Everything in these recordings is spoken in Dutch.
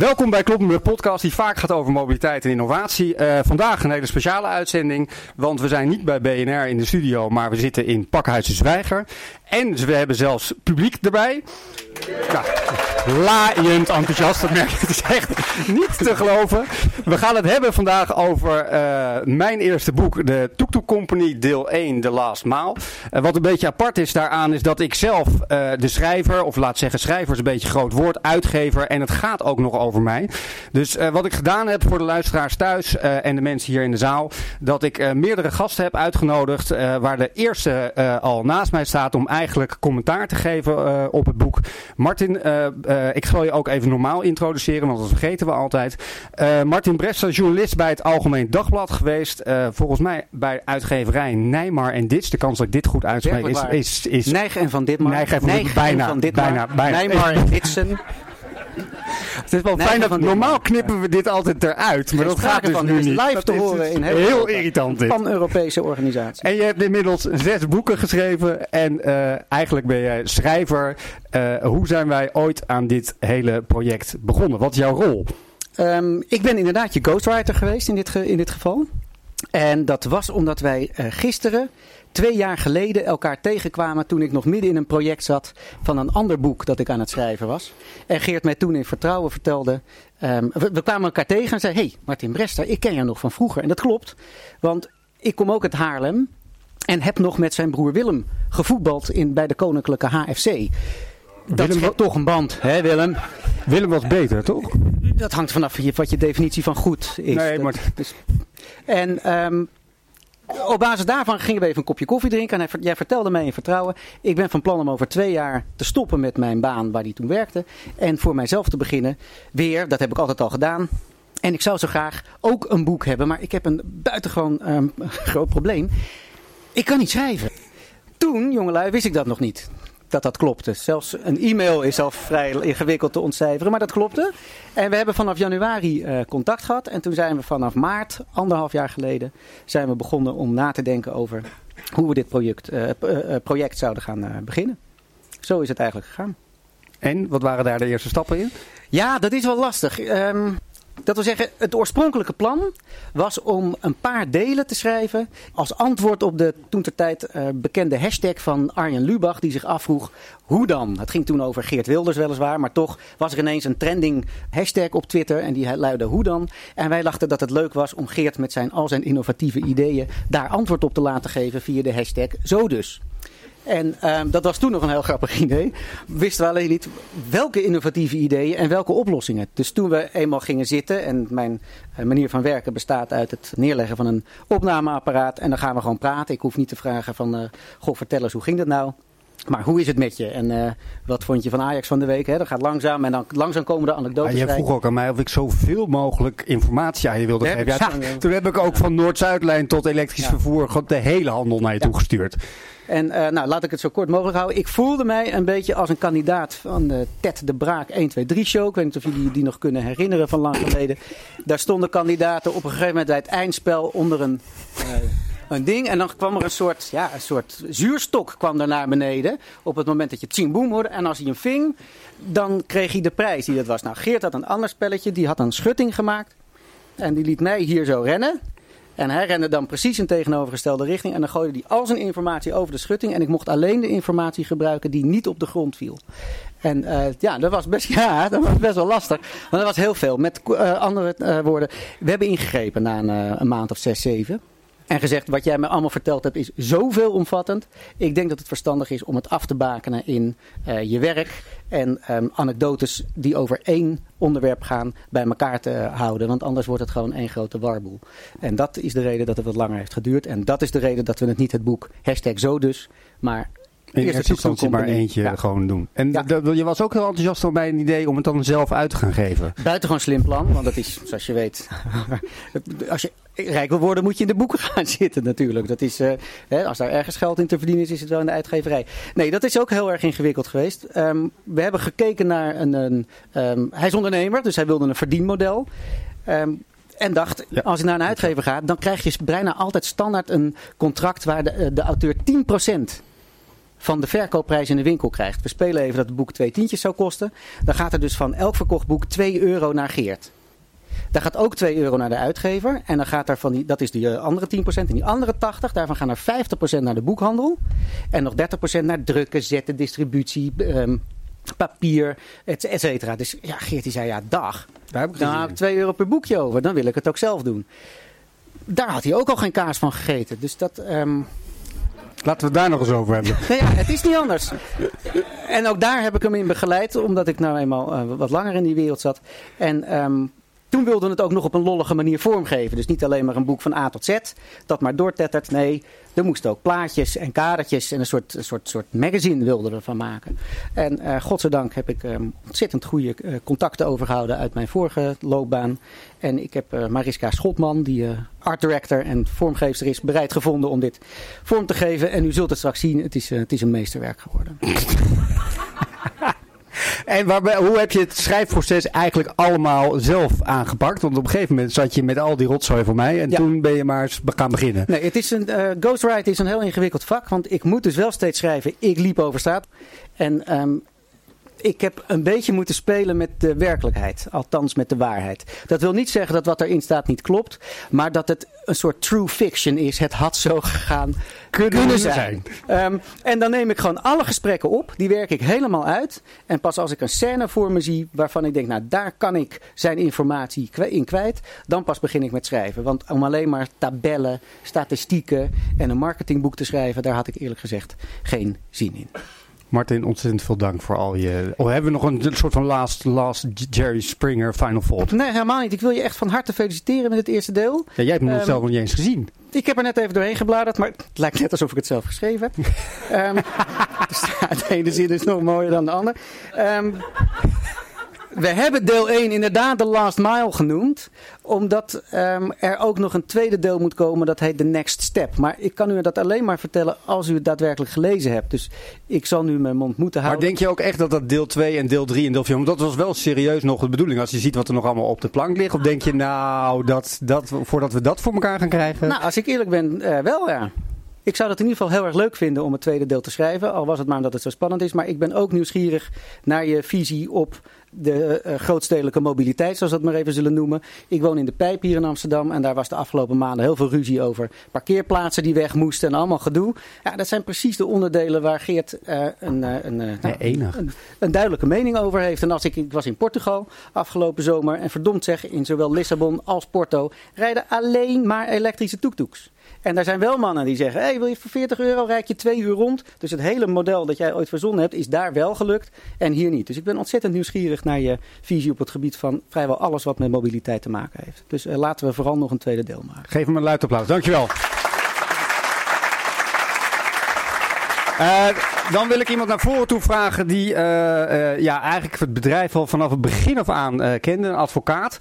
Welkom bij Kloppenburg Podcast, die vaak gaat over mobiliteit en innovatie. Uh, vandaag een hele speciale uitzending, want we zijn niet bij BNR in de studio, maar we zitten in Pakhuizen Zwijger. En we hebben zelfs publiek erbij. Ja, laaiend enthousiast, dat merk ik. Het is echt niet te geloven. We gaan het hebben vandaag over uh, mijn eerste boek, de Tuk Tuk Company, deel 1, The Last Mile. Uh, wat een beetje apart is daaraan, is dat ik zelf uh, de schrijver, of laat zeggen schrijver is een beetje groot woord, uitgever. En het gaat ook nog over mij. Dus wat ik gedaan heb voor de luisteraars thuis en de mensen hier in de zaal, dat ik meerdere gasten heb uitgenodigd, waar de eerste al naast mij staat om eigenlijk commentaar te geven op het boek. Martin, uh, ik zal je ook even normaal introduceren, want dat vergeten we altijd. Martin Bresser, journalist bij het Algemeen Dagblad geweest. volgens mij bij uitgeverij Nijmar en Dits. De kans dat ik dit goed uitspreek is, is, is... En van Ditmar. Nijgen en van, Nijgen bijna, van Ditmar. Bijna, bijna. Nijmar en Ditsen. Het is wel fijn dat normaal knippen we dit altijd eruit, maar dat gaat dus nu niet. live te horen in heel, heel irritant dit. Van Europese organisatie. En je hebt inmiddels zes boeken geschreven en uh, eigenlijk ben jij schrijver. Uh, hoe zijn wij ooit aan dit hele project begonnen? Wat is jouw rol? Um, ik ben inderdaad je ghostwriter geweest in dit, ge in dit geval. En dat was omdat wij uh, gisteren twee jaar geleden elkaar tegenkwamen toen ik nog midden in een project zat van een ander boek dat ik aan het schrijven was. En Geert mij toen in vertrouwen vertelde. Um, we, we, kwamen elkaar tegen en Hé, hey, Martin Brester, ik ken jou nog van vroeger. En dat klopt, want ik kom ook uit Haarlem en heb nog met zijn broer Willem gevoetbald in, bij de Koninklijke HFC. Dat Willem, is toch een band, hè Willem? Willem was beter, toch? Dat hangt vanaf wat je definitie van goed is. Nee, maar... Dus, en um, op basis daarvan gingen we even een kopje koffie drinken. En jij vertelde mij in vertrouwen. Ik ben van plan om over twee jaar te stoppen met mijn baan waar die toen werkte. En voor mijzelf te beginnen. Weer, dat heb ik altijd al gedaan. En ik zou zo graag ook een boek hebben. Maar ik heb een buitengewoon um, groot probleem. Ik kan niet schrijven. Toen, jongelui, wist ik dat nog niet dat dat klopte. Zelfs een e-mail is al vrij ingewikkeld te ontcijferen, maar dat klopte. En we hebben vanaf januari uh, contact gehad. En toen zijn we vanaf maart, anderhalf jaar geleden, zijn we begonnen om na te denken over hoe we dit project, uh, uh, project zouden gaan beginnen. Zo is het eigenlijk gegaan. En wat waren daar de eerste stappen in? Ja, dat is wel lastig. Um, dat wil zeggen, het oorspronkelijke plan was om een paar delen te schrijven als antwoord op de toen ter tijd uh, bekende hashtag van Arjen Lubach die zich afvroeg hoe dan? Het ging toen over Geert Wilders weliswaar, maar toch was er ineens een trending hashtag op Twitter en die luidde hoe dan? En wij dachten dat het leuk was om Geert met zijn, al zijn innovatieve ideeën daar antwoord op te laten geven via de hashtag zo dus. En um, dat was toen nog een heel grappig idee. Wisten we alleen niet welke innovatieve ideeën en welke oplossingen. Dus toen we eenmaal gingen zitten, en mijn uh, manier van werken bestaat uit het neerleggen van een opnameapparaat. En dan gaan we gewoon praten. Ik hoef niet te vragen van, uh, goh, vertel eens, hoe ging dat nou? Maar hoe is het met je? En uh, wat vond je van Ajax van de week? Hè? Dat gaat langzaam en dan langzaam komen de anekdotes. Ja, jij vroeg ook aan mij of ik zoveel mogelijk informatie aan je wilde geven. Ja, toen, toen, heb ik ook van Noord-Zuidlijn tot elektrisch vervoer de hele handel naar je toegestuurd. En uh, nou, laat ik het zo kort mogelijk houden. Ik voelde mij een beetje als een kandidaat van de Ted de Braak 1, 2, 3 show. Ik weet niet of jullie die nog kunnen herinneren van lang geleden. Daar stonden kandidaten op een gegeven moment bij het eindspel onder een... Uh, een ding. En dan kwam er een soort, ja, een soort zuurstok kwam er naar beneden. Op het moment dat je tjing boem hoorde. En als hij hem ving, dan kreeg hij de prijs die dat was. Nou, Geert had een ander spelletje. Die had een schutting gemaakt. En die liet mij hier zo rennen. En hij rende dan precies in tegenovergestelde richting. En dan gooide hij al zijn informatie over de schutting. En ik mocht alleen de informatie gebruiken die niet op de grond viel. En uh, ja, dat was, best, ja, dat was best wel lastig. Maar dat was heel veel. Met uh, andere uh, woorden, we hebben ingegrepen na een, een maand of zes, zeven. En gezegd, wat jij me allemaal verteld hebt is zoveel omvattend. Ik denk dat het verstandig is om het af te bakenen in uh, je werk. En um, anekdotes die over één onderwerp gaan bij elkaar te houden. Want anders wordt het gewoon één grote warboel. En dat is de reden dat het wat langer heeft geduurd. En dat is de reden dat we het niet het boek hashtag zo dus, maar in eerste instantie maar eentje ja. gewoon doen. En ja. je was ook heel enthousiast bij een idee om het dan zelf uit te gaan geven. Buitengewoon slim plan, want dat is, zoals je weet, als je rijk wil worden moet je in de boeken gaan zitten natuurlijk. Dat is, uh, hè, als daar ergens geld in te verdienen is, is het wel in de uitgeverij. Nee, dat is ook heel erg ingewikkeld geweest. Um, we hebben gekeken naar een, een um, hij is ondernemer, dus hij wilde een verdienmodel. Um, en dacht, ja. als ik naar een uitgever ga, dan krijg je bijna altijd standaard een contract waar de, de auteur 10% van de verkoopprijs in de winkel krijgt. We spelen even dat het boek twee tientjes zou kosten. Dan gaat er dus van elk verkocht boek 2 euro naar Geert. Daar gaat ook 2 euro naar de uitgever. En dan gaat er van die, dat is die eh, andere 10%. En die andere 80, daarvan gaan er 50% naar de boekhandel. En nog 30% naar drukken, zetten, distributie, ehm, papier, et, et cetera. Dus ja, Geert die zei ja, dag. Daar heb ik Dan heb ik 2 euro per boekje over. Dan wil ik het ook zelf doen. Daar had hij ook al geen kaas van gegeten. Dus dat... ehm, Laten we het daar nog eens over hebben. ja, het is niet anders. En ook daar heb ik hem in begeleid, omdat ik nou eenmaal eh, wat langer in die wereld zat. En ehm, toen wilden we het ook nog op een lollige manier vormgeven. Dus niet alleen maar een boek van A tot Z, dat maar doortettert. Nee, er moesten ook plaatjes en kadertjes en een soort, soort, soort magazine wilden we ervan maken. En eh godzijdank heb ik ehm, ontzettend goede eh, contacten overgehouden uit mijn vorige loopbaan. En ik heb eh, Mariska Schotman, die art director en vormgeefster is, bereid gevonden om dit vorm te geven. En u zult het straks zien, het is, het is een meesterwerk geworden. En waarbij, hoe heb je het schrijfproces eigenlijk allemaal zelf aangepakt? Want op een gegeven moment zat je met al die rotzooi voor mij en Ja. toen ben je maar eens gaan beginnen. Nee, het is een, eh ghostwriting is een heel ingewikkeld vak. Want ik moet dus wel steeds schrijven. Ik liep over straat. En ehm, ik heb een beetje moeten spelen met de werkelijkheid. Althans met de waarheid. Dat wil niet zeggen dat wat erin staat niet klopt. Maar dat het een soort true fiction is. Het had zo gegaan kunnen, zijn. Ehm, en dan neem ik gewoon alle gesprekken op. Die werk ik helemaal uit. En pas als ik een scène voor me zie waarvan ik denk, nou daar kan ik zijn informatie in kwijt. Dan pas begin ik met schrijven. Want om alleen maar tabellen, statistieken en een marketingboek te schrijven, daar had ik eerlijk gezegd geen zin in. Martin, ontzettend veel dank voor al je... Oh, hebben we nog een soort van last, last Jerry Springer final thought? Nee, helemaal niet. Ik wil je echt van harte feliciteren met het eerste deel. Ja, jij hebt me Ehm, zelf nog niet eens gezien. Ik heb er net even doorheen gebladerd, maar het lijkt net alsof ik het zelf geschreven heb. Dus ja, de ene zin is nog mooier dan de ander. Ehm, we hebben deel 1 inderdaad de Last Mile genoemd. Omdat ehm, er ook nog een tweede deel moet komen. Dat heet The Next Step. Maar ik kan u dat alleen maar vertellen als u het daadwerkelijk gelezen hebt. Dus ik zal nu mijn mond moeten Maar houden. denk je ook echt dat dat deel 2 en deel 3 en deel 4... Want dat was wel serieus nog de bedoeling als je ziet wat er nog allemaal op de plank ligt. Of denk je nou, dat, dat, voordat we dat voor elkaar gaan krijgen... Nou, als ik eerlijk ben, eh, wel ja. Ik zou het in ieder geval heel erg leuk vinden om het tweede deel te schrijven. Al was het maar omdat het zo spannend is. Maar ik ben ook nieuwsgierig naar je visie op de eh, grootstedelijke mobiliteit, zoals we dat maar even zullen noemen. Ik woon in de Pijp hier in Amsterdam. En daar was de afgelopen maanden heel veel ruzie over parkeerplaatsen die weg moesten en allemaal gedoe. Ja, dat zijn precies de onderdelen waar Geert eh, een, eh, een, nou, enig. een, een duidelijke mening over heeft. En als ik, ik was in Portugal afgelopen zomer. En verdomd zeg, in zowel Lissabon als Porto rijden alleen maar elektrische toektoeks. En daar zijn wel mannen die zeggen: hey, wil je voor 40 euro rijd je twee uur rond? Dus het hele model dat jij ooit verzonnen hebt, is daar wel gelukt en hier niet. Dus ik ben ontzettend nieuwsgierig naar je visie op het gebied van vrijwel alles wat met mobiliteit te maken heeft. Dus eh, laten we vooral nog een tweede deel maken. Geef hem een luid applaus. Dankjewel. Eh, dan wil ik iemand naar voren toe vragen die eh, eh, ja, eigenlijk het bedrijf al vanaf het begin af aan kende. Een advocaat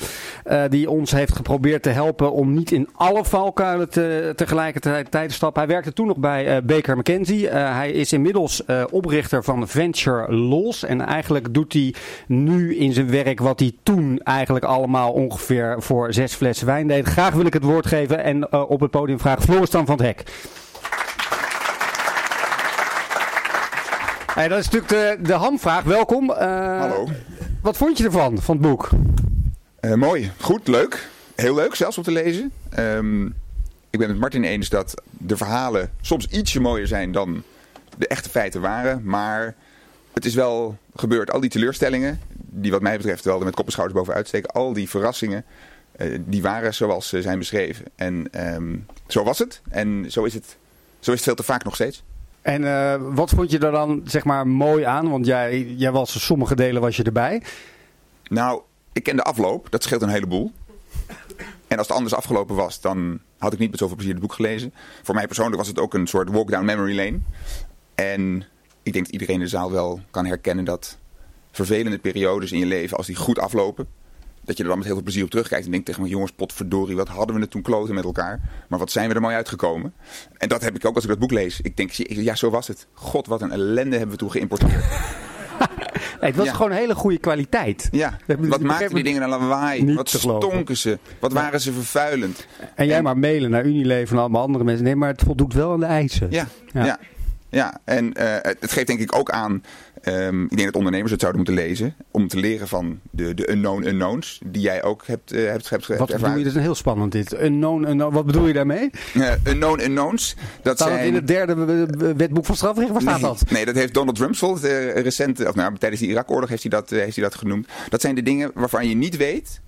die ons heeft geprobeerd te helpen om niet in alle valkuilen te, tegelijkertijd te stappen. Hij werkte toen nog bij Baker McKenzie. Hij is inmiddels oprichter van Venture Laws. En eigenlijk doet hij nu in zijn werk wat hij toen eigenlijk allemaal ongeveer voor zes flessen wijn deed. Graag wil ik het woord geven en op het podium vragen Floristan van het Hek. Hey, dat is natuurlijk de, de hamvraag. Welkom. Eh, Hallo. Wat vond je ervan, van het boek? Eh, mooi, goed, leuk. Heel leuk zelfs om te lezen. Ehm, ik ben het Martin eens dat de verhalen soms ietsje mooier zijn dan de echte feiten waren. Maar het is wel gebeurd. Al die teleurstellingen, die wat mij betreft wel er met kop en schouders bovenuit steken. Al die verrassingen, eh, die waren zoals ze zijn beschreven. En ehm, zo was het. En zo is het, zo is het veel te vaak nog steeds. En eh, wat vond je er dan zeg maar mooi aan? Want jij, jij was sommige delen was je erbij. Nou, ik ken de afloop. Dat scheelt een heleboel. En als het anders afgelopen was, dan had ik niet met zoveel plezier het boek gelezen. Voor mij persoonlijk was het ook een soort walk down memory lane. En ik denk dat iedereen in de zaal wel kan herkennen dat vervelende periodes in je leven, als die goed aflopen, dat je er dan met heel veel plezier op terugkijkt en denkt tegen me, jongens, potverdorie, wat hadden we het toen kloten met elkaar. Maar wat zijn we er mooi uitgekomen. En dat heb ik ook als ik dat boek lees. Ik denk, ja, zo was het. God, wat een ellende hebben we toen geïmporteerd. Nee, het was Ja. gewoon een hele goede kwaliteit. Ja, Dat- wat maakten die dingen een lawaai? Niet Wat stonken ze? Wat waren ze vervuilend? En jij En- maar mailen naar Unilever en allemaal andere mensen. Nee, maar het voldoet wel aan de eisen. Ja, Ja. ja. Ja, en uh, het geeft denk ik ook aan, um, ik denk dat ondernemers het zouden moeten lezen, om te leren van de, de unknown unknowns, die jij ook hebt, uh, hebt, hebt, Wat bedoel je? Dat is heel spannend dit. Unknown unknown, wat bedoel je daarmee? Uh, unknown unknowns. Dat staat zijn... in het derde wetboek van strafrecht? Waar staat dat? Nee, dat heeft Donald Rumsfeld recent, of nou, tijdens de Irak-oorlog heeft, hij dat, heeft hij dat genoemd. Dat zijn de dingen waarvan je niet weet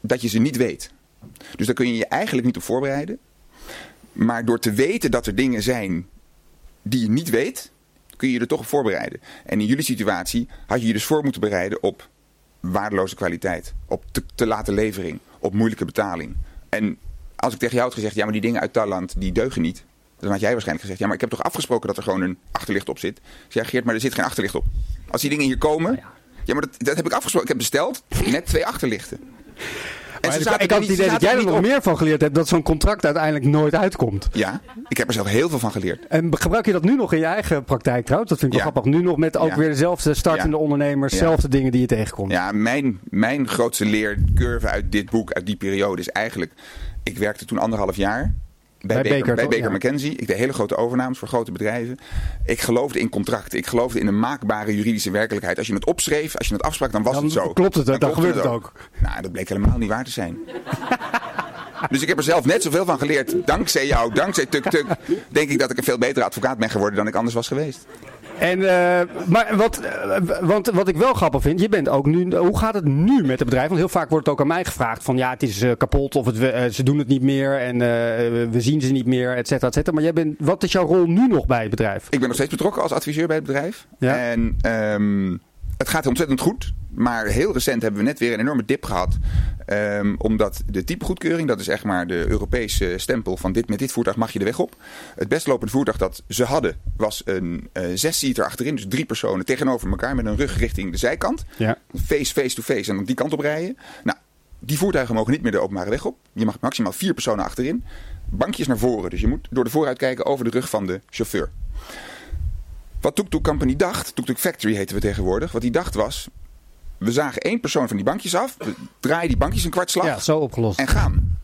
dat je ze niet weet. Dus daar kun je je eigenlijk niet op voorbereiden. Maar door te weten dat er dingen zijn die je niet weet, kun je je er toch op voorbereiden. En in jullie situatie had je je dus voor moeten bereiden op waardeloze kwaliteit. Op te, te late levering. Op moeilijke betaling. En als ik tegen jou had gezegd, ja maar die dingen uit Thailand die deugen niet. Dan had jij waarschijnlijk gezegd, ja maar ik heb toch afgesproken dat er gewoon een achterlicht op zit. Ik zeg, Geert, maar er zit geen achterlicht op. Als die dingen hier komen, ja maar dat, dat heb ik afgesproken. Ik heb besteld, net twee achterlichten. En ik, ik had het idee dat jij er nog meer van geleerd hebt dat zo'n contract uiteindelijk nooit uitkomt. Ja, ik heb er zelf heel veel van geleerd. En gebruik je dat nu nog in je eigen praktijk trouwens? Dat vind ik wel Ja. grappig. Nu nog met ook Ja. weer dezelfde startende ondernemers, dezelfde dingen die je tegenkomt. Ja, mijn, mijn grootste leercurve uit dit boek, uit die periode, is eigenlijk... Ik werkte toen anderhalf jaar bij, Bij Baker, Baker, bij? Baker Ja. McKenzie. Ik deed hele grote overnames voor grote bedrijven. Ik geloofde in contracten. Ik geloofde in een maakbare juridische werkelijkheid. Als je het opschreef, als je het afsprak, dan was Dan het zo. klopt het? Dan klopte gebeurt het ook. Nou, dat bleek helemaal niet waar te zijn. Dus ik heb er zelf net zoveel van geleerd. Dankzij jou, dankzij Tuk Tuk, denk ik dat ik een veel betere advocaat ben geworden dan ik anders was geweest. En, eh, maar wat, eh, want wat ik wel grappig vind, je bent ook nu, hoe gaat het nu met het bedrijf? Want heel vaak wordt het ook aan mij gevraagd van ja, het is eh, kapot of het, ze doen het niet meer en we zien ze niet meer, et cetera, et cetera. Maar jij bent, wat is jouw rol nu nog bij het bedrijf? Ik ben nog steeds betrokken als adviseur bij het bedrijf. Ja. En ehm, het gaat ontzettend goed. Maar heel recent hebben we net weer een enorme dip gehad. Ehm, omdat de typegoedkeuring, dat is echt maar de Europese stempel van dit, met dit voertuig mag je de weg op. Het best lopende voertuig dat ze hadden was een eh zes-seater achterin. Dus drie personen tegenover elkaar met een rug richting de zijkant. Ja. Face, face to face en dan die kant op rijden. Nou, die voertuigen mogen niet meer de openbare weg op. Je mag maximaal vier personen achterin. Bankjes naar voren. Dus je moet door de vooruit kijken over de rug van de chauffeur. Wat Tuk Tuk Company dacht, Tuk Tuk Factory heten we tegenwoordig. Wat die dacht was, we zagen één persoon van die bankjes af. We draaien die bankjes een kwartslag Ja, zo opgelost. en gaan.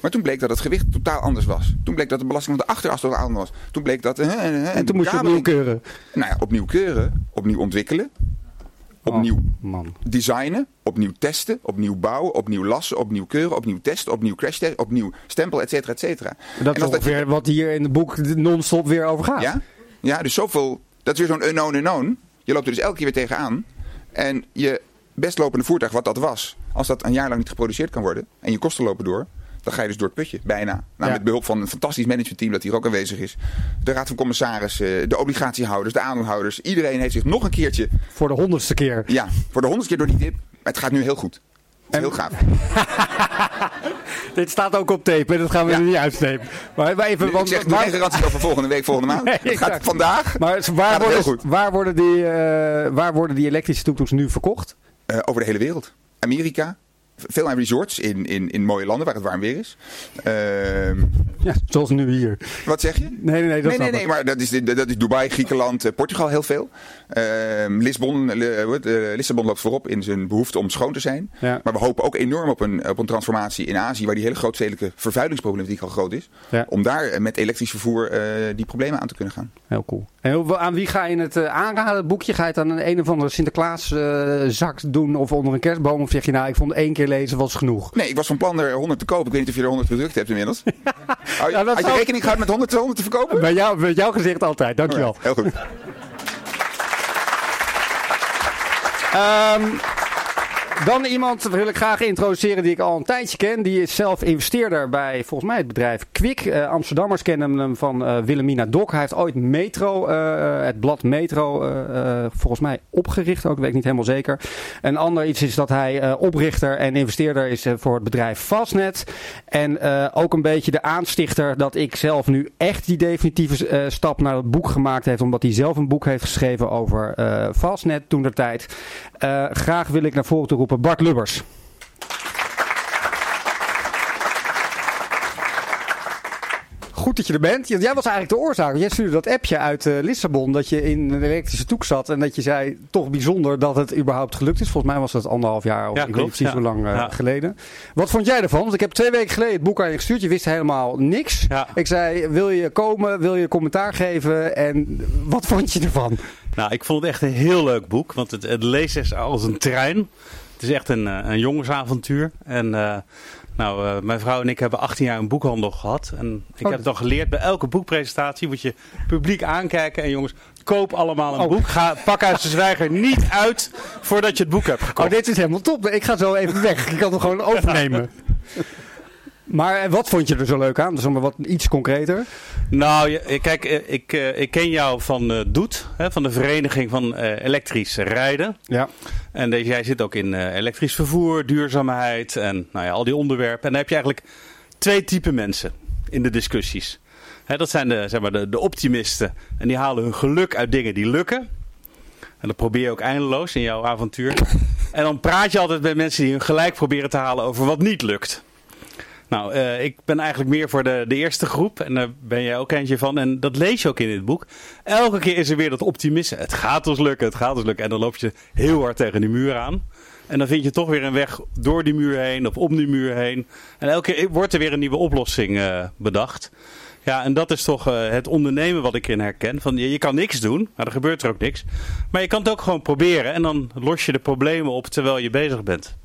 Maar toen bleek dat het gewicht totaal anders was. Toen bleek dat de belasting van de achteras totaal anders was. Toen bleek dat... eh, eh, eh, En toen moest je opnieuw keuren. Nou ja, opnieuw keuren, opnieuw ontwikkelen, opnieuw Oh, man. designen, opnieuw testen, opnieuw bouwen, opnieuw lassen, opnieuw keuren, opnieuw testen, opnieuw crash testen, opnieuw stempel, et cetera, et cetera. Dat is ongeveer wat hier in het boek non-stop weer over gaat. Ja? ja, dus zoveel, dat is weer zo'n unknown unknown. Je loopt er dus elke keer weer tegenaan. En je best lopende voertuig, wat dat was, als dat een jaar lang niet geproduceerd kan worden en je kosten lopen door, dan ga je dus door het putje, bijna. Nou, Ja. Met behulp van een fantastisch managementteam dat hier ook aanwezig is. De raad van commissarissen, de obligatiehouders, de aandeelhouders. Iedereen heeft zich nog een keertje, Voor de honderdste keer. ja, voor de honderdste keer door die dip. Maar het gaat nu heel goed. En- heel gaaf. Dit staat ook op tape en dat gaan we Ja. er niet uitslepen. Maar maar even, ik want, zeg nu waar- geen garantie over volgende week, volgende maand. Nee, het gaat vandaag maar waar, worden, goed. waar, worden die, eh, waar worden die elektrische toekomst nu verkocht? eh, over de hele wereld. Amerika, veel aan resorts in, in, in mooie landen waar het warm weer is. Ehm, Ja, zoals nu hier. wat zeg je? Nee, nee, nee. Dat Nee, nee, maar dat is, dat is Dubai, Griekenland, eh, Portugal heel veel. Ehm, Lisbon, eh, eh, Lissabon loopt voorop in zijn behoefte om schoon te zijn. Ja. Maar we hopen ook enorm op een, op een transformatie in Azië, waar die hele grootstedelijke vervuilingsproblematiek al groot is. Ja. Om daar met elektrisch vervoer die problemen aan te kunnen gaan. Heel cool. En aan wie ga je het aanraden, het boekje? Ga je het aan een, een of andere Sinterklaas zak doen of onder een kerstboom? Of zeg je nou, ik vond één keer lezen was genoeg? Nee, ik was van plan er 100 te kopen. Ik weet niet of je er 100 gedrukt hebt inmiddels. Hou je, Ja, rekening gehouden met 100, 100 te verkopen? Bij jou, met jouw gezicht altijd, dankjewel. Alright, heel goed. Ehm, dan iemand wil ik graag introduceren die ik al een tijdje ken. Die is zelf investeerder bij volgens mij het bedrijf Kwik. Eh, Amsterdammers kennen hem van eh Willemina Dok. Hij heeft ooit Metro, eh, het blad Metro, volgens mij opgericht. Ook weet ik niet helemaal zeker. Een ander iets is dat hij oprichter en investeerder is voor het bedrijf Fastnet. En ook een beetje de aanstichter dat ik zelf nu echt die definitieve stap naar het boek gemaakt heeft. Omdat hij zelf een boek heeft geschreven over Fastnet toen der tijd. Graag wil ik naar voren toe roepen Bart Lubbers. goed dat je er bent. Jij was eigenlijk de oorzaak. Jij stuurde dat appje uit uh, Lissabon dat je in een elektrische toek zat. En dat je zei, toch bijzonder dat het überhaupt gelukt is. Volgens mij was dat anderhalf jaar of ja, ik weet precies ja. hoe lang uh, Ja. geleden. Wat vond jij ervan? Want ik heb twee weken geleden het boek aan je gestuurd. Je wist helemaal niks. Ik zei, wil je komen? Wil je commentaar geven? En wat vond je ervan? Nou, ik vond het echt een heel leuk boek. Want het, het leest als een trein. Het is echt een, eh, een jongensavontuur. En eh, nou, eh, mijn vrouw en ik hebben 18 jaar een boekhandel gehad. En ik Oh. heb dan geleerd, bij elke boekpresentatie moet je publiek aankijken. En jongens, koop allemaal een Oh. boek. Ga pak uit de zwijger niet uit voordat je het boek hebt Oh, gekocht. dit is helemaal top. Ik ga zo even weg. Ik kan hem gewoon overnemen. Maar eh, wat vond je er zo leuk aan? Dus maar wat iets concreter. Nou, je- kijk, eh, ik, eh, ik ken jou van eh Doet, van de Vereniging van eh, Elektrisch Rijden. Ja. En jij zit ook in eh, elektrisch vervoer, duurzaamheid en nou ja, al die onderwerpen. En dan heb je eigenlijk twee typen mensen in de discussies. Dat zijn de, zeg maar, de, de optimisten. En die halen hun geluk uit dingen die lukken. En dat probeer je ook eindeloos in jouw avontuur. En dan praat je altijd met mensen die hun gelijk proberen te halen over wat niet lukt. Nou, eh, ik ben eigenlijk meer voor de, de eerste groep. En daar ben jij ook eentje van. En dat lees je ook in dit boek. Elke keer is er weer dat optimisme. Het gaat ons lukken, het gaat ons lukken. En dan loop je heel hard tegen die muur aan. En dan vind je toch weer een weg door die muur heen of om die muur heen. En elke keer wordt er weer een nieuwe oplossing eh, bedacht. Ja, en dat is toch eh, het ondernemen wat ik erin herken. Van, je, je kan niks doen, maar er gebeurt er ook niks. Maar je kan het ook gewoon proberen. En dan los je de problemen op terwijl je bezig bent.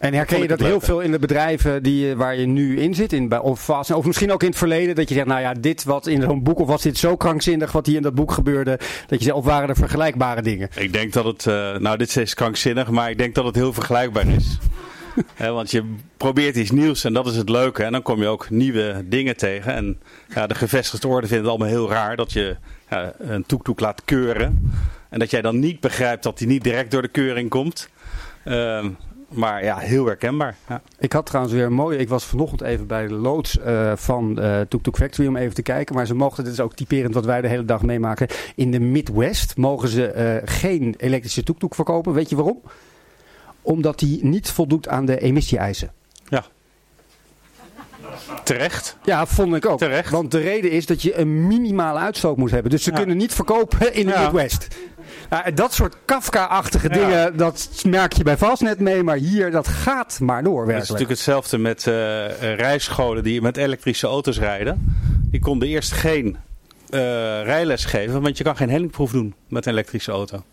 En herken je dat heel veel in de bedrijven die, je- waar je nu in zit? In, bij, of, vast, of misschien ook in het verleden. Dat je zegt, nou ja, dit wat in zo'n boek. Of was dit zo krankzinnig wat hier in dat boek gebeurde. Dat je zegt, of waren er vergelijkbare dingen? Ik denk dat het, eh, nou dit is krankzinnig, maar ik denk dat het heel vergelijkbaar is. Want je probeert iets nieuws en dat is het leuke. En dan kom je ook nieuwe dingen tegen. En ja, de gevestigde orde vindt het allemaal heel raar dat je ja, een toektoek laat keuren. En dat jij dan niet begrijpt dat die niet direct door de keuring komt. Ehm, maar ja, heel herkenbaar. Ja. Ik had trouwens weer een mooie. Ik was vanochtend even bij de loods eh, van eh Tuk Tuk Factory om even te kijken. Maar ze mogen, dit is ook typerend wat wij de hele dag meemaken. In de Midwest mogen ze eh, geen elektrische Tuk Tuk verkopen. Weet je waarom? Omdat die niet voldoet aan de emissie-eisen. Terecht. Ja, vond ik ook. Terecht. Want de reden is dat je een minimale uitstoot moet hebben. Dus ze Ja. kunnen niet verkopen in de Ja. Midwest. Ja, en dat soort Kafka-achtige Ja. dingen, dat merk je bij Fastnet mee. Maar hier, dat gaat maar door Het is natuurlijk hetzelfde met eh, eh, rijscholen die met elektrische auto's rijden. Die konden eerst geen eh, rijles geven, want je kan geen hellingproef doen met een elektrische auto.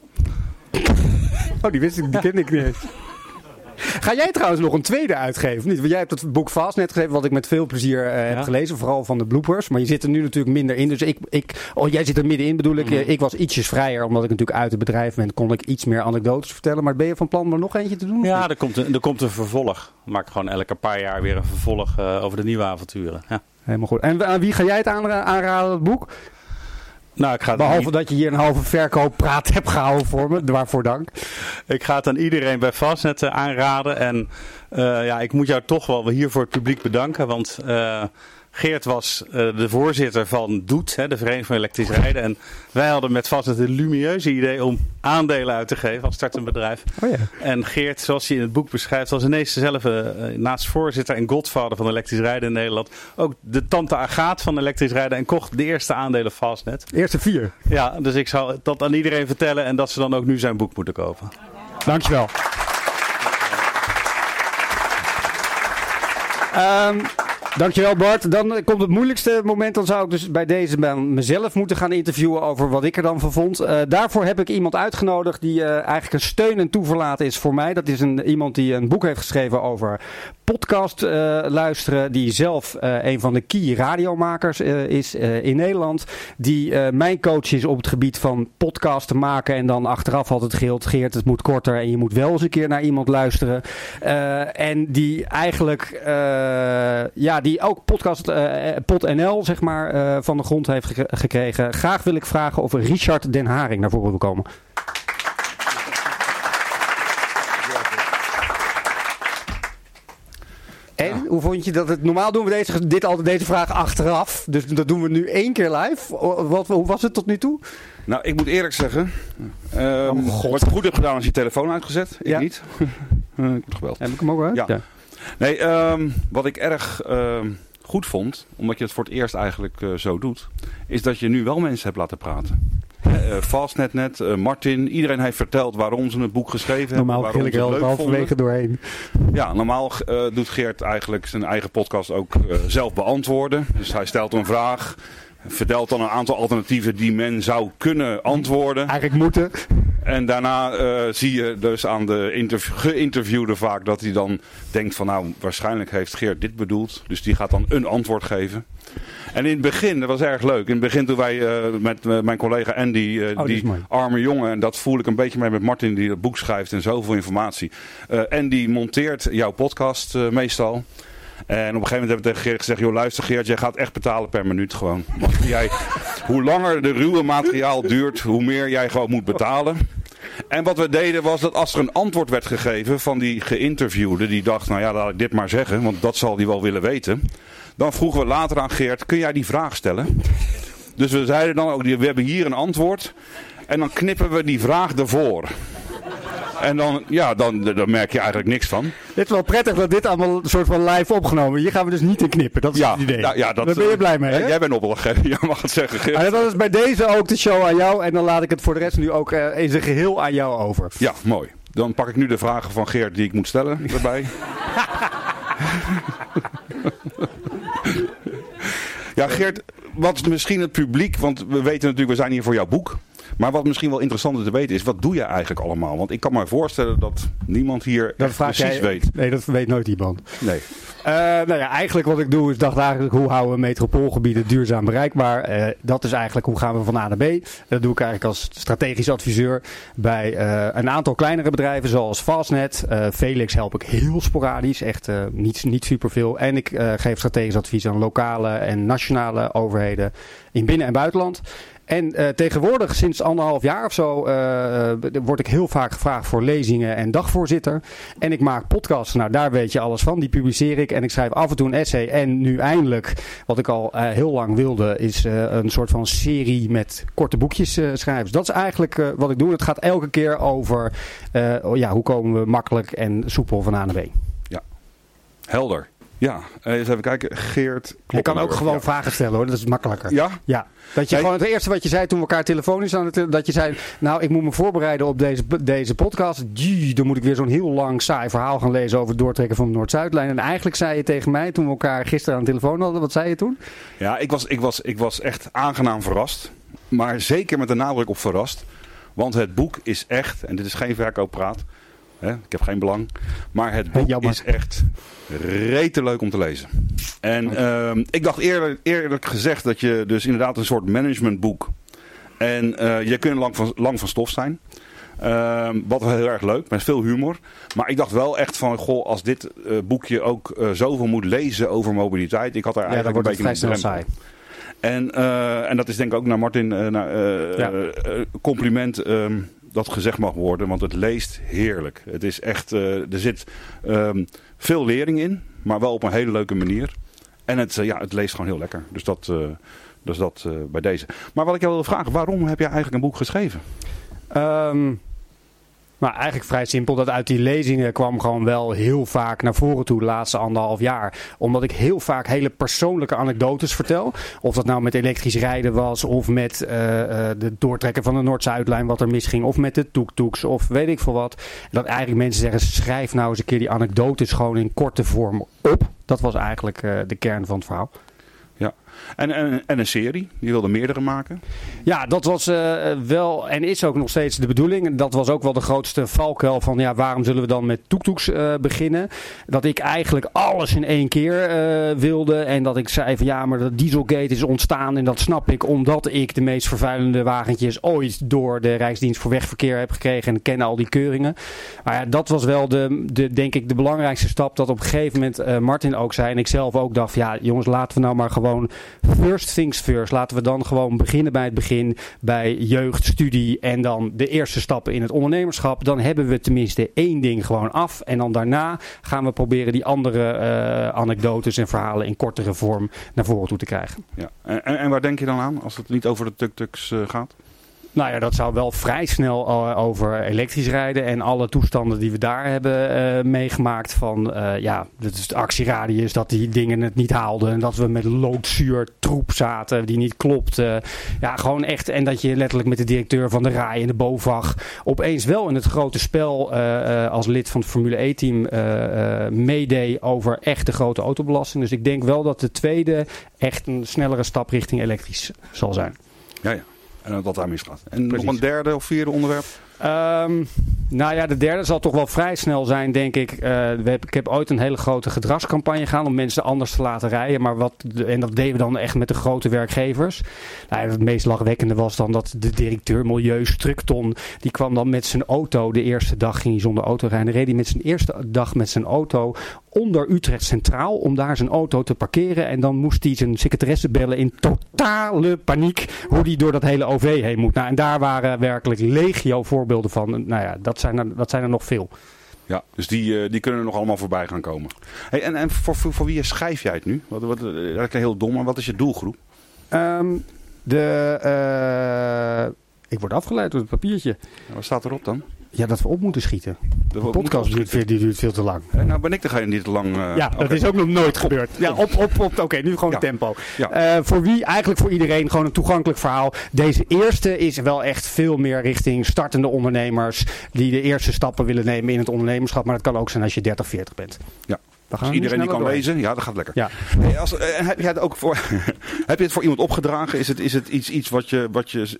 Oh, die wist ik, die kende ik niet eens. Ga jij trouwens nog een tweede uitgeven? Niet? Want jij hebt het boek vast net geschreven, wat ik met veel plezier eh, heb Ja. gelezen. Vooral van de bloopers. Maar je zit er nu natuurlijk minder in. Dus ik, ik oh, jij zit er middenin bedoel ik. Mhm. Eh, Ik was ietsjes vrijer, omdat ik natuurlijk uit het bedrijf ben. Kon ik iets meer anekdotes vertellen. Maar ben je van plan om er nog eentje te doen? Ja, er komt een, er komt een vervolg. Ik maak gewoon elke paar jaar weer een vervolg eh, over de nieuwe avonturen. Ja. Helemaal goed. En aan wie ga jij het aanra- aanraden, het boek? Nou, ik ga, Behalve dat je hier een halve verkooppraat hebt gehouden voor me. Waarvoor dank. ik ga het aan iedereen bij Fastnet eh, aanraden. En eh, ja, ik moet jou toch wel hier voor het publiek bedanken. Want eh, Geert was eh, de voorzitter van Doet, hè, de Vereniging van Elektrisch Rijden. En wij hadden met Fastnet een lumieuze idee om aandelen uit te geven als startend bedrijf. Oh ja. En Geert, zoals hij in het boek beschrijft, was ineens dezelfde, eh, naast voorzitter en godvader van elektrisch rijden in Nederland, ook de tante Agaat van elektrisch rijden en kocht de eerste aandelen Fastnet. Eerste vier. Ja, dus ik zal dat aan iedereen vertellen en dat ze dan ook nu zijn boek moeten kopen. Dankjewel. Ehm dankjewel Bart. Dan komt het moeilijkste moment. Dan zou ik dus bij deze man mezelf moeten gaan interviewen over wat ik er dan van vond. Eh, daarvoor heb ik iemand uitgenodigd die eh, eigenlijk een steun en toeverlaat is voor mij. Dat is een, iemand die een boek heeft geschreven over podcast eh, luisteren. Die zelf een van de key radiomakers is in Nederland. Die mijn coach is op het gebied van podcasten maken. En dan achteraf altijd gilt, Geert, het moet korter. En je moet wel eens een keer naar iemand luisteren. En die eigenlijk, ja, die ook podcast eh, PodNL, zeg maar, eh, van de grond heeft gek- gekregen. Graag wil ik vragen of Richard Den Haring naar voren wil komen. En hoe vond je dat het? Normaal doen we deze, dit altijd deze vraag achteraf. Dus dat doen we nu één keer live. Wat, hoe was het tot nu toe? Nou, ik moet eerlijk zeggen. ehm wat ik goed heb gedaan is je telefoon uitgezet. Ik Ja. niet. Eh, ik heb het gebeld. Heb ik hem ook uit? Ja. Nee, ehm, wat ik erg ehm, goed vond, omdat je het voor het eerst eigenlijk eh, zo doet, is dat je nu wel mensen hebt laten praten. Uh, Fastnet net, uh, Martin, iedereen heeft verteld waarom ze het boek geschreven normaal hebben. Normaal ik er al halverwege doorheen. Ja, normaal uh, doet Geert eigenlijk zijn eigen podcast ook zelf beantwoorden. Dus hij stelt een vraag, vertelt dan een aantal alternatieven die men zou kunnen antwoorden. Eigenlijk moeten. En daarna uh, zie je dus aan de geïnterviewde vaak dat hij dan denkt van nou waarschijnlijk heeft Geert dit bedoeld. Dus die gaat dan een antwoord geven. En in het begin, dat was erg leuk. In het begin toen wij uh, met uh, mijn collega Andy, uh, oh, die arme jongen, en dat voel ik een beetje mee met Martin die het boek schrijft en zoveel informatie. Andy monteert jouw podcast meestal. En op een gegeven moment hebben we tegen Geert gezegd: joh, luister Geert, jij gaat echt betalen per minuut gewoon. jij, hoe langer de ruwe materiaal duurt, hoe meer jij gewoon moet betalen. En wat we deden was dat als er een antwoord werd gegeven van die geïnterviewde, die dacht, nou ja, laat ik dit maar zeggen, want dat zal hij wel willen weten. Dan vroegen we later aan Geert, kun jij die vraag stellen? Dus we zeiden dan ook, we hebben hier een antwoord. En dan knippen we die vraag ervoor. En dan, ja, dan, dan merk je eigenlijk niks van. Het is wel prettig dat dit allemaal een soort van live opgenomen. Hier gaan we dus niet in knippen. Dat is ja, het idee. Ja, ja, dat, Daar ben je blij mee, hè? Jij bent opdrachtgever, jij mag het zeggen. Geert. En dat is bij deze ook de show aan jou. En dan laat ik het voor de rest nu ook uh, in zijn geheel aan jou over. Ja, mooi. Dan pak ik nu de vragen van Geert die ik moet stellen erbij. ja, Geert, wat misschien het publiek, want we weten natuurlijk, we zijn hier voor jouw boek. Maar wat misschien wel interessant te weten is, wat doe je eigenlijk allemaal? Want ik kan me voorstellen dat niemand hier dat precies jij, weet. Nee, dat weet nooit iemand. Nee. Uh, nou ja, eigenlijk wat ik doe is dacht eigenlijk hoe houden we metropoolgebieden duurzaam bereikbaar. Uh, dat is eigenlijk hoe gaan we van A naar B. Dat doe ik eigenlijk als strategisch adviseur bij uh, een aantal kleinere bedrijven zoals Fastnet. Felix help ik heel sporadisch, echt niet, niet superveel. En ik geef strategisch advies aan lokale en nationale overheden in binnen- en buitenland. En uh, tegenwoordig, sinds anderhalf jaar of zo, uh, word ik heel vaak gevraagd voor lezingen en dagvoorzitter. En ik maak podcasts. Nou, daar weet je alles van. Die publiceer ik. En ik schrijf af en toe een essay. En nu eindelijk, wat ik al heel lang wilde, is een soort van serie met korte boekjes schrijven. Dus dat is eigenlijk wat ik doe. Het gaat elke keer over ja, hoe komen we makkelijk en soepel van A naar B. Ja, helder. Ja, eens even kijken. Geert. Je kan ook gewoon ja. vragen stellen hoor, dat is makkelijker. Ja? Ja. Dat je Nee. gewoon het eerste wat je zei toen we elkaar telefonisch aan het dat je zei, nou ik moet me voorbereiden op deze, deze podcast. Jee, dan moet ik weer zo'n heel lang saai verhaal gaan lezen over het doortrekken van de Noord-Zuidlijn. En eigenlijk zei je tegen mij toen we elkaar gisteren aan de telefoon hadden, wat zei je toen? Ja, ik was, ik, was, ik was echt aangenaam verrast. Maar zeker met de nadruk op verrast. Want het boek is echt, en dit is geen verkooppraat. Hè, ik heb geen belang. Maar het boek Jammer. is echt rete leuk om te lezen. En ehm, ik dacht eerlijk, eerlijk gezegd dat je dus inderdaad een soort managementboek. En eh, je kunt lang van, lang van stof zijn. Ehm, wat wel heel erg leuk, met veel humor. Maar ik dacht wel echt van, goh, als dit eh, boekje ook eh, zoveel moet lezen over mobiliteit. Ik had daar Ja, eigenlijk een beetje een saai. En, en dat is denk ik ook naar Martin naar, Ja. compliment ehm, dat gezegd mag worden. Want het leest heerlijk. Het is echt, eh, er zit ehm, veel lering in, maar wel op een hele leuke manier. En het, eh, ja, het leest gewoon heel lekker. Dus dat, eh, dus dat bij deze. Maar wat ik jou wil vragen, waarom heb jij eigenlijk een boek geschreven? Ehm, maar eigenlijk vrij simpel. Dat uit die lezingen kwam gewoon wel heel vaak naar voren toe de laatste anderhalf jaar. Omdat ik heel vaak hele persoonlijke anekdotes vertel. Of dat nou met elektrisch rijden was. Of met eh, eh, de doortrekken van de Noord-Zuidlijn wat er misging. Of met de toektoeks. Of weet ik veel wat. Dat eigenlijk mensen zeggen schrijf nou eens een keer die anekdotes gewoon in korte vorm op. Dat was eigenlijk eh, de kern van het verhaal. En, en, en een serie, die wilde meerdere maken. Ja, dat was eh, wel en is ook nog steeds de bedoeling. Dat was ook wel de grootste valkuil van ja, waarom zullen we dan met toektoeks eh, beginnen? Dat ik eigenlijk alles in één keer eh, wilde. En dat ik zei van ja, maar dat Dieselgate is ontstaan. En dat snap ik omdat ik de meest vervuilende wagentjes ooit door de Rijksdienst voor Wegverkeer heb gekregen. En ken al die keuringen. Maar ja, dat was wel de, de, denk ik de belangrijkste stap. Dat op een gegeven moment Martin ook zei. En ik zelf ook dacht ja, jongens, laten we nou maar gewoon first things first. Laten we dan gewoon beginnen bij het begin. Bij jeugd, studie en dan de eerste stappen in het ondernemerschap. Dan hebben we tenminste één ding gewoon af. En dan daarna gaan we proberen die andere eh, anekdotes en verhalen in kortere vorm naar voren toe te krijgen. Ja. En, en, waar denk je dan aan als het niet over de tuk-tuks eh, gaat? Nou ja, dat zou wel vrij snel uh, over elektrisch rijden en alle toestanden die we daar hebben uh, meegemaakt van uh, ja, dat is de actieradius, dat die dingen het niet haalden en dat we met loodzuur troep zaten die niet klopte. ja, gewoon echt en dat je letterlijk met de directeur van de RAI en de BOVAG opeens wel in het grote spel als lid van het Formule E-team meedeed over echt de grote autobelasting. Dus ik denk wel dat de tweede echt een snellere stap richting elektrisch zal zijn. Ja, ja. En dat daar misgaat. En Precies. nog een derde of vierde onderwerp? Um, nou ja, de derde zal toch wel vrij snel zijn, denk ik. Uh, we heb, ik heb ooit een hele grote gedragscampagne gedaan om mensen anders te laten rijden. Maar wat, en dat deden we dan echt met de grote werkgevers. Nou het meest lachwekkende was dan dat de directeur Milieu Structon, die kwam dan met zijn auto. De eerste dag ging hij zonder auto rijden. Reed hij met zijn eerste dag met zijn auto onder Utrecht Centraal om daar zijn auto te parkeren. En dan moest hij zijn secretaresse bellen in totale paniek hoe hij door dat hele OV heen moet. Nou, en daar waren werkelijk legio voorbeelden van. Nou ja, dat zijn er, dat zijn er nog veel. Ja, dus die, uh, die kunnen er nog allemaal voorbij gaan komen. Hey, en en voor, voor, voor wie schrijf jij het nu? Wat, wat, dat is heel dom, maar wat is je doelgroep? Um, de, uh, ik word afgeleid door het papiertje. wat staat erop dan? Ja, dat we op moeten schieten. De, podcast duurt, veel, die duurt veel te lang. Eh, nou ben ik degene die te lang... Uh, ja, dat is ook nog nooit gebeurd. Ja, op, op, op. Oké, nu gewoon ja. tempo. Ja. Uh, voor wie? Eigenlijk voor iedereen gewoon een toegankelijk verhaal. Deze eerste is wel echt veel meer richting startende ondernemers. Die de eerste stappen willen nemen in het ondernemerschap. Maar dat kan ook zijn als je 30, 40 bent. Ja. Dus iedereen die kan lezen, ja, dat gaat lekker. Ja. Hey, als, heb, je het ook voor, heb je het voor iemand opgedragen? Is het, is het iets, iets wat je, wat je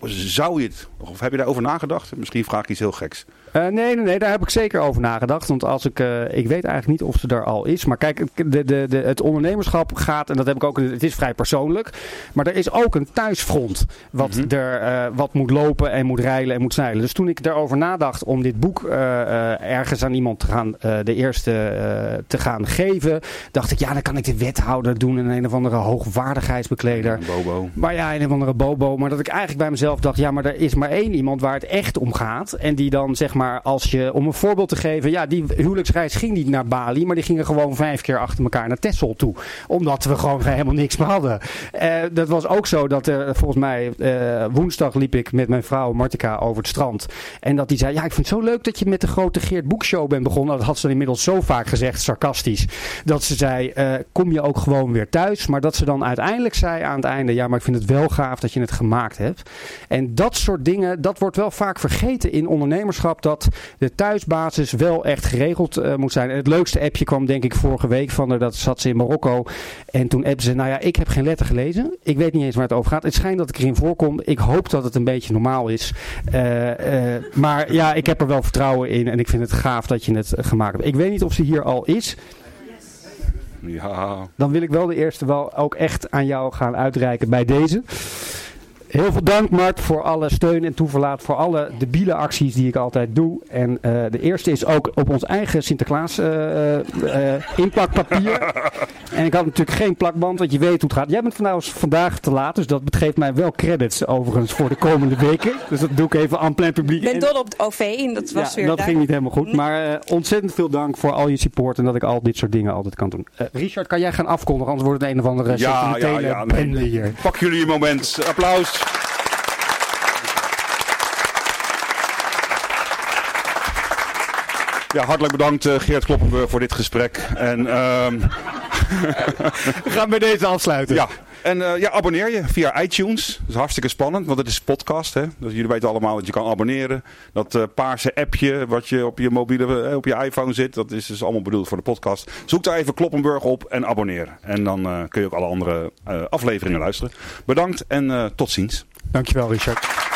zou je het, of heb je daarover nagedacht? Misschien vraag ik iets heel geks. Uh, nee, nee, nee, daar heb ik zeker over nagedacht. Want als ik, uh, ik weet eigenlijk niet of ze er al is. Maar kijk, de, de, de, het ondernemerschap gaat, en dat heb ik ook, het is vrij persoonlijk. Maar er is ook een thuisfront wat, mm -hmm. er, uh, wat moet lopen en moet rijden en moet zeilen. Dus toen ik daarover nadacht om dit boek ergens aan iemand te gaan, de eerste te gaan geven, dacht ik, ja, dan kan ik de wethouder doen en een of andere hoogwaardigheidsbekleder. Een bobo. Maar ja, een of andere bobo. Maar dat ik eigenlijk bij mezelf dacht, ja, maar er is maar één iemand waar het echt om gaat. En die dan zeg maar als je, om een voorbeeld te geven, ja, die huwelijksreis ging niet naar Bali, maar die gingen gewoon vijf keer achter elkaar naar Texel toe. Omdat we gewoon helemaal niks meer hadden. Uh, dat was ook zo dat er volgens mij uh, woensdag liep ik met mijn vrouw Martika over het strand. En dat die zei, ja, ik vind het zo leuk dat je met de grote Geert Boekshow bent begonnen. Dat had ze inmiddels zo vaak gezegd, sarcastisch. Dat ze zei, uh, kom je ook gewoon weer thuis. Maar dat ze dan uiteindelijk zei aan het einde, ja, maar ik vind het wel gaaf dat je het gemaakt hebt. En dat soort dingen, dat wordt wel vaak vergeten in ondernemerschap dat de thuisbasis wel echt geregeld uh, moet zijn. En het leukste appje kwam denk ik vorige week van haar. Dat zat ze in Marokko. En toen appte ze, nou ja, ik heb geen letter gelezen. Ik weet niet eens waar het over gaat. Het schijnt dat ik erin voorkom. Ik hoop dat het een beetje normaal is. Uh, maar ja, ik heb er wel vertrouwen in. En ik vind het gaaf dat je het gemaakt hebt. Ik weet niet of ze hier al is. Ja. Dan wil ik wel de eerste wel ook echt aan jou gaan uitreiken bij deze. Heel veel dank Mart voor alle steun en toeverlaat voor alle debiele acties die ik altijd doe. En uh, de eerste is ook op ons eigen Sinterklaas uh, uh, inplakpapier. en ik had natuurlijk geen plakband, want je weet hoe het gaat. Jij bent vandaag, vandaag te laat, dus dat geeft mij wel credits overigens voor de komende weken. Dus dat doe ik even aan plein publiek. Ik ben dol op het OV en dat was ja, weer dat ging niet helemaal goed. Maar ontzettend veel dank voor al je support en dat ik al dit soort dingen altijd kan doen. Richard, kan jij gaan afkondigen, anders wordt het een of andere ja, ja, ja, nee. hier. Pak jullie je moment. Applaus. Ja, hartelijk bedankt uh, Geert Kloppenburg voor dit gesprek. En, um... We gaan bij deze afsluiten. Ja, en uh, ja, abonneer je via iTunes. Dat is hartstikke spannend, want het is podcast. Hè? Dus jullie weten allemaal dat je kan abonneren. Dat uh, paarse appje wat je op je mobiele, op je iPhone zit, dat is dus allemaal bedoeld voor de podcast. Zoek daar even Kloppenburg op en abonneer. En dan kun je ook alle andere afleveringen luisteren. Bedankt en tot ziens. Dankjewel Richard.